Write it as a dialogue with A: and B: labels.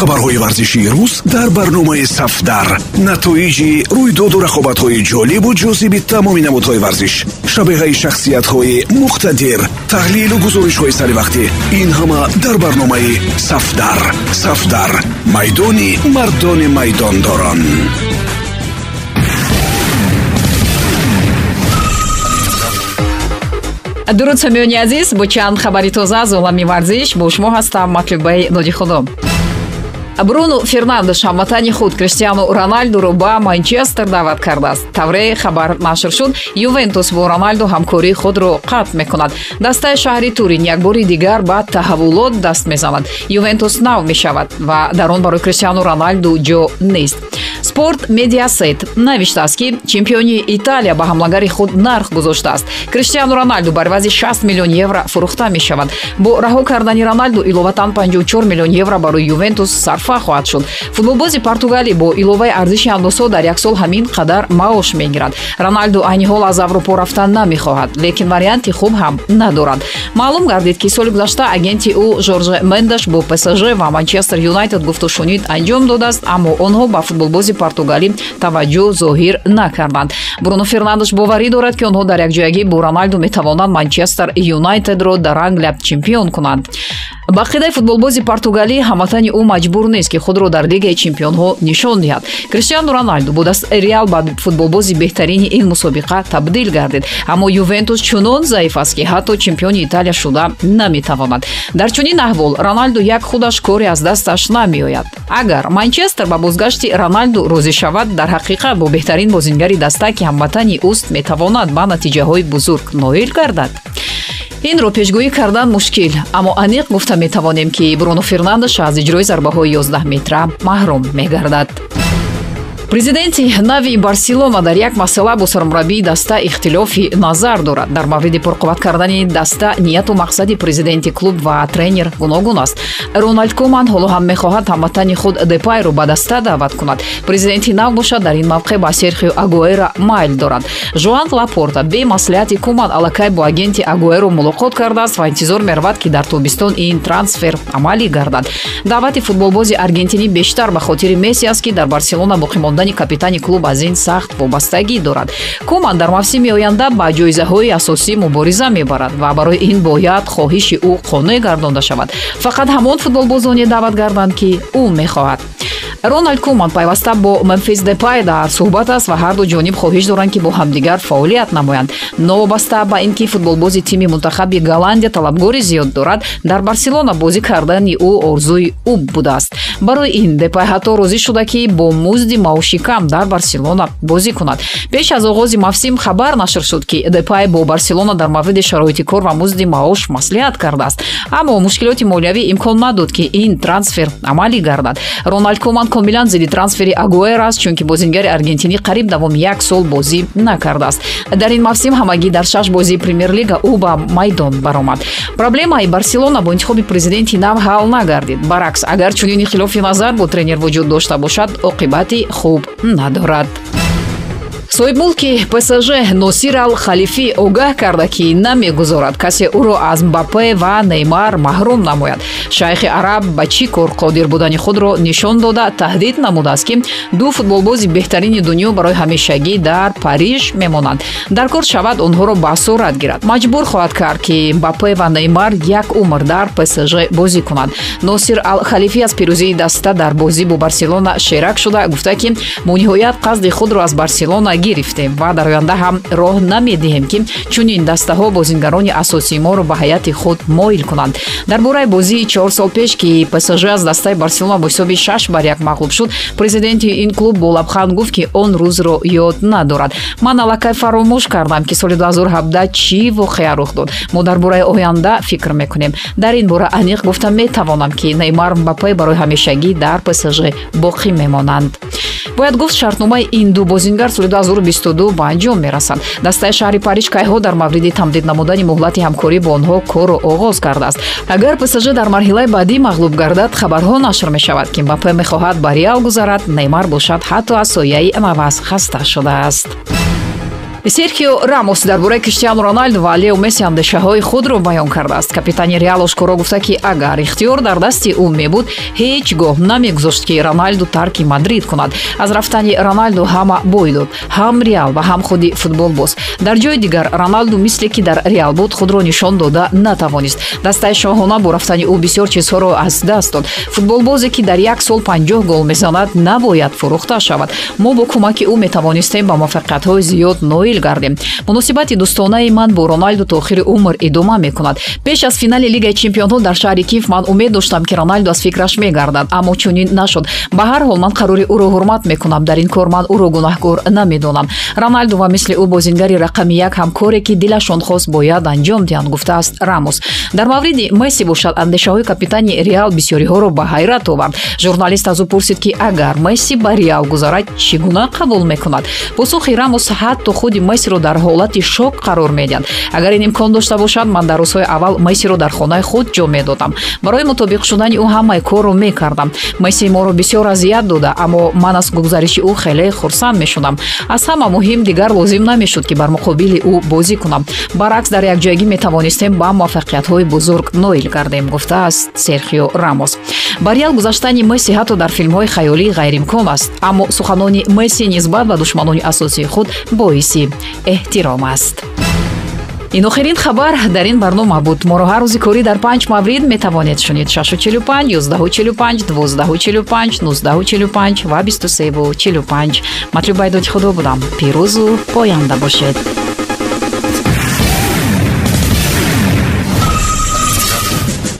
A: хабарҳои варзишии рӯз дар барномаи сафдар. Натоиҷи рӯйдоду рақобатҳои ҷолибу ҷозиби тамоми намудҳои варзиш шабеҳаи шахсиятҳои муқтадир таҳлилу гузоришҳои саривақтӣ ин ҳама дар барномаи сафдар. Сафдар майдони мардони майдондорон.
B: Дуруд самиёни азиз бо чанд хабари тоза аз олами варзиш бо шумо ҳастам матлубаи нодихудо бруно фернандеш ҳамватани худ криштиану роналдуро ба манчестер даъват кардааст. Тавре хабар нашр шуд. Ювентус бо роналду ҳамкории худро қатъ мекунад. Дастаи шаҳри турин якбори дигар ба таҳаввулот даст мезанад. Ювентус нав мешавад ва дар он барои криштиану роналду ҷо нест спорт медиасет. Навиштааст ки чемпиони италия ба ҳамлагари худ нарх гузоштааст. Криштиану роналду бар ивази 6 миллион евро фурӯхта мешавад. Бо раҳо кардани роналду иловатан 54 миллион евро барои ювентус сарфа хоҳад шуд. Футболбози португалӣ бо иловаи арзиши андозҳо дар як сол ҳамин қадар маош мегирад. Роналду айни ҳол аз аврупо рафтан намехоҳад лекин варианти хуб ҳам надорад. Маълум гардид ки соли гузашта агенти ӯ жорже мендеш бо псж ва манчестер юнайтед гуфтушунид анҷом додааст аммо онҳо ба футболбози португалӣ таваҷҷӯҳ зоҳир накарданд. Бруно фернандеш боварӣ дорад ки онҳо дар якҷоягӣ бо роналду метавонанд манчестер юнайтедро дар англия чемпион кунанд ба қидаи футболбози португалӣ ҳамватани ӯ маҷбур нест ки худро дар лигаи чемпионҳо нишон диҳад. Криштиану роналду бо дастаи реал ба футболбози беҳтарини ин мусобиқа табдил гардид. Аммо ювентус чунон заиф аст ки ҳатто чемпиони италия шуда наметавонад. Дар чунин аҳвол роналду як худаш коре аз дасташ намеояд. Агар манчестер ба бозгашти роналду розӣ шавад дар ҳақиқат бо беҳтарин бозингари даста ки ҳамватани уст метавонад ба натиҷаҳои бузург ноил гардад инро пешгӯӣ кардан мушкил аммо аниқ гуфта метавонем ки бруно фернандеш аз иҷрои зарбаҳои 11 метра маҳрум мегардад президенти нави барселона дар як масъала бо сармураббии даста ихтилофи назар дорад. Дар мавриди пурқувват кардани даста нияту мақсади президенти клуб ва тренер гуногун аст. Роналд куман ҳоло ҳам мехоҳад ҳамватани худ депайро ба даста даъват кунад. Президенти нав бошад дар ин мавқеъ ба серхио агуэра майл дорад. Жоан лапорта бе маслиҳати куман аллакай бо агенти агуэро мулоқот кардааст ва интизор меравад ки дар тобистон ин трансфер амалӣ гардад. Даъвати футболбози аргентинӣ бештар ба хотири месси аст ки дар барселона боқӣ монда будани капитани клуб аз ин сахт вобастагӣ дорад. Куман дар мавсими оянда ба ҷоизаҳои асосӣ мубориза мебарад ва барои ин бояд хоҳиши ӯ қонеъ гардонда шавад. Фақат ҳамон футболбозоне даъват гарданд ки ӯ мехоҳад. Роналд куман пайваста бо мемфис депай дар суҳбат аст ва ҳарду ҷониб хоҳиш доранд ки бо ҳамдигар фаъолият намоянд. Новобаста ба ин ки футболбози тими мунтахаби голландия талабгори зиёд дорад дар барселона бозӣ кардани ӯ орзуи ӯ будааст. Барои ин депай ҳатто розӣ шуда ки бо музди маоши кам дар барселона бозӣ кунад. Пеш аз оғози мавсим хабар нашр шуд ки депай бо барселона дар мавриди шароити кор ва музди маош маслиҳат кардааст. Аммо мушкилоти молиявӣ имкон надод ки ин трансфер амалӣ гардад. Роналд куман комилан зидди трансфери агуэр аст чунки бозингари аргентинӣ қариб давоми як сол бозӣ накардааст. Дар ин мавсим ҳамагӣ дар шаш бозии премер-лига ӯ ба майдон баромад. Проблемаи барселона бо интихоби президенти нав ҳал нагардид. Баръакс агар чунин ихтилофи назар бо тренер вуҷуд дошта бошад оқибати хуб надорад соҳибмулки псж носир ал халифӣ огаҳ карда ки намегузорад касе ӯро аз мбапе ва неймар маҳрум намояд. Шайхи араб ба чӣ кор қодир будани худро нишон дода таҳдид намудааст ки ду футболбози беҳтарини дунё барои ҳамешагӣ дар париж мемонанд дар кор шавад онҳоро ба асорат гирад. Маҷбур хоҳад кард ки мбапе ва неймар як умр дар псж бозӣ кунанд. Носир ал халифӣ аз пирӯзии даста дар бозӣ бо барселона шерак шуда. Гуфта ки мо ниҳоят қасди худро аз барселона гирифтем ва дар оянда ҳам роҳ намедиҳем ки чунин дастаҳо бозингарони асосии моро ба ҳайати худ моил кунанд. Дар бораи бозии чор сол пеш ки псж аз дастаи барселона бо ҳисоби шаш бар як мағлуб шуд президенти ин клуб бо лабханд гуфт ки он рӯзро ёд надорад. Ман аллакай фаромӯш кардам ки соли 2017 чӣ воқеа рух дод? Мо дар бораи оянда фикр мекунем. Дар ин бора аниқ гуфта метавонам ки неймар мбапе барои ҳамешагӣ дар псж боқӣ мемонанд. Бояд гуфт шартномаи ин ду бозингар соли 2022 ба анҷом мерасад. Дастаи шаҳри париж кайҳо дар мавриди тамдид намудани муҳлати ҳамкорӣ бо онҳо корро оғоз кардааст. Агар псж дар марҳилаи баъдӣ мағлуб гардад хабарҳо нашр мешавад ки мбапе мехоҳад ба реал гузарад неймар бошад ҳатто аз сояи наваз хаста шудааст серхио рамос дар бораи криштиану роналду ва лео месси андешаҳои худро баён кардааст. Капитани реал ошкоро гуфта ки агар ихтиёр дар дасти ӯ мебуд ҳеҷ гоҳ намегузошт ки роналду тарки мадрид кунад. Аз рафтани роналду ҳама бой дод. Ҳам реал ва ҳам худи футболбоз дар ҷои дигар роналду мисле ки дар реал буд худро нишон дода натавонист. Дастаи шоҳона бо рафтани ӯ бисёр чизҳоро аз даст дод. Футболбозе ки дар як сол панҷоҳ гол мезанад набояд фурӯхта шавад. Мо бо кӯмаки ӯ метавонистем ба муваффақиятҳои зиёд ноил ноил гардем. Муносибати дӯстонаи ман бо роналду то охири умр идома мекунад. Пеш аз финали лигаи чемпионҳо дар шаҳри киев ман умед доштам ки роналду аз фикраш мегардад. Аммо чунин нашуд. Ба ҳар ҳол ман қарори ӯро ҳурмат мекунам. Дар ин кор ман ӯро гунаҳкор намедонам. Роналду ва мисли ӯ бозингари рақами як ҳам коре ки дилашон хост бояд анҷом диҳанд гуфтааст рамос. Дар мавриди месси бошад андешаҳои капитани реал бисёриҳоро ба ҳайрат овард журналист аз ӯ пурсид ки агар месси ба реал гузарад чӣ гуна қабул мекунад? Посухи рамос ҳатто худи мессиро дар ҳолати шок қарор медиҳад. Агар ин имкон дошта бошад ман дар рӯзҳои аввал мессиро дар хонаи худ ҷо медодам. Барои мутобиқ шудани ӯ ҳамаи корро мекардам. Месси моро бисёр азият дода аммо ман аз гузариши ӯ хеле хурсанд мешудам. Аз ҳама муҳим дигар лозим намешуд ки бар муқобили ӯ бозӣ кунам. Баръакс дар якҷоягӣ метавонистем ба муваффақиятҳои бузург ноил гардем гуфтааст серхио рамос. Ба реал гузаштани месси ҳатто дар филмҳои хаёлӣ ғайриимкон аст аммо суханони месси нисбат ба душманони асосии худ боиси эҳтиром аст. Ин охирин хабар дар ин барнома буд моро ҳар рӯзи корӣ дар панҷ маврид метавонед шунид 645 145 245 1945 ва 2345 матлубайдоди худо будам. Пирӯзу поянда бошед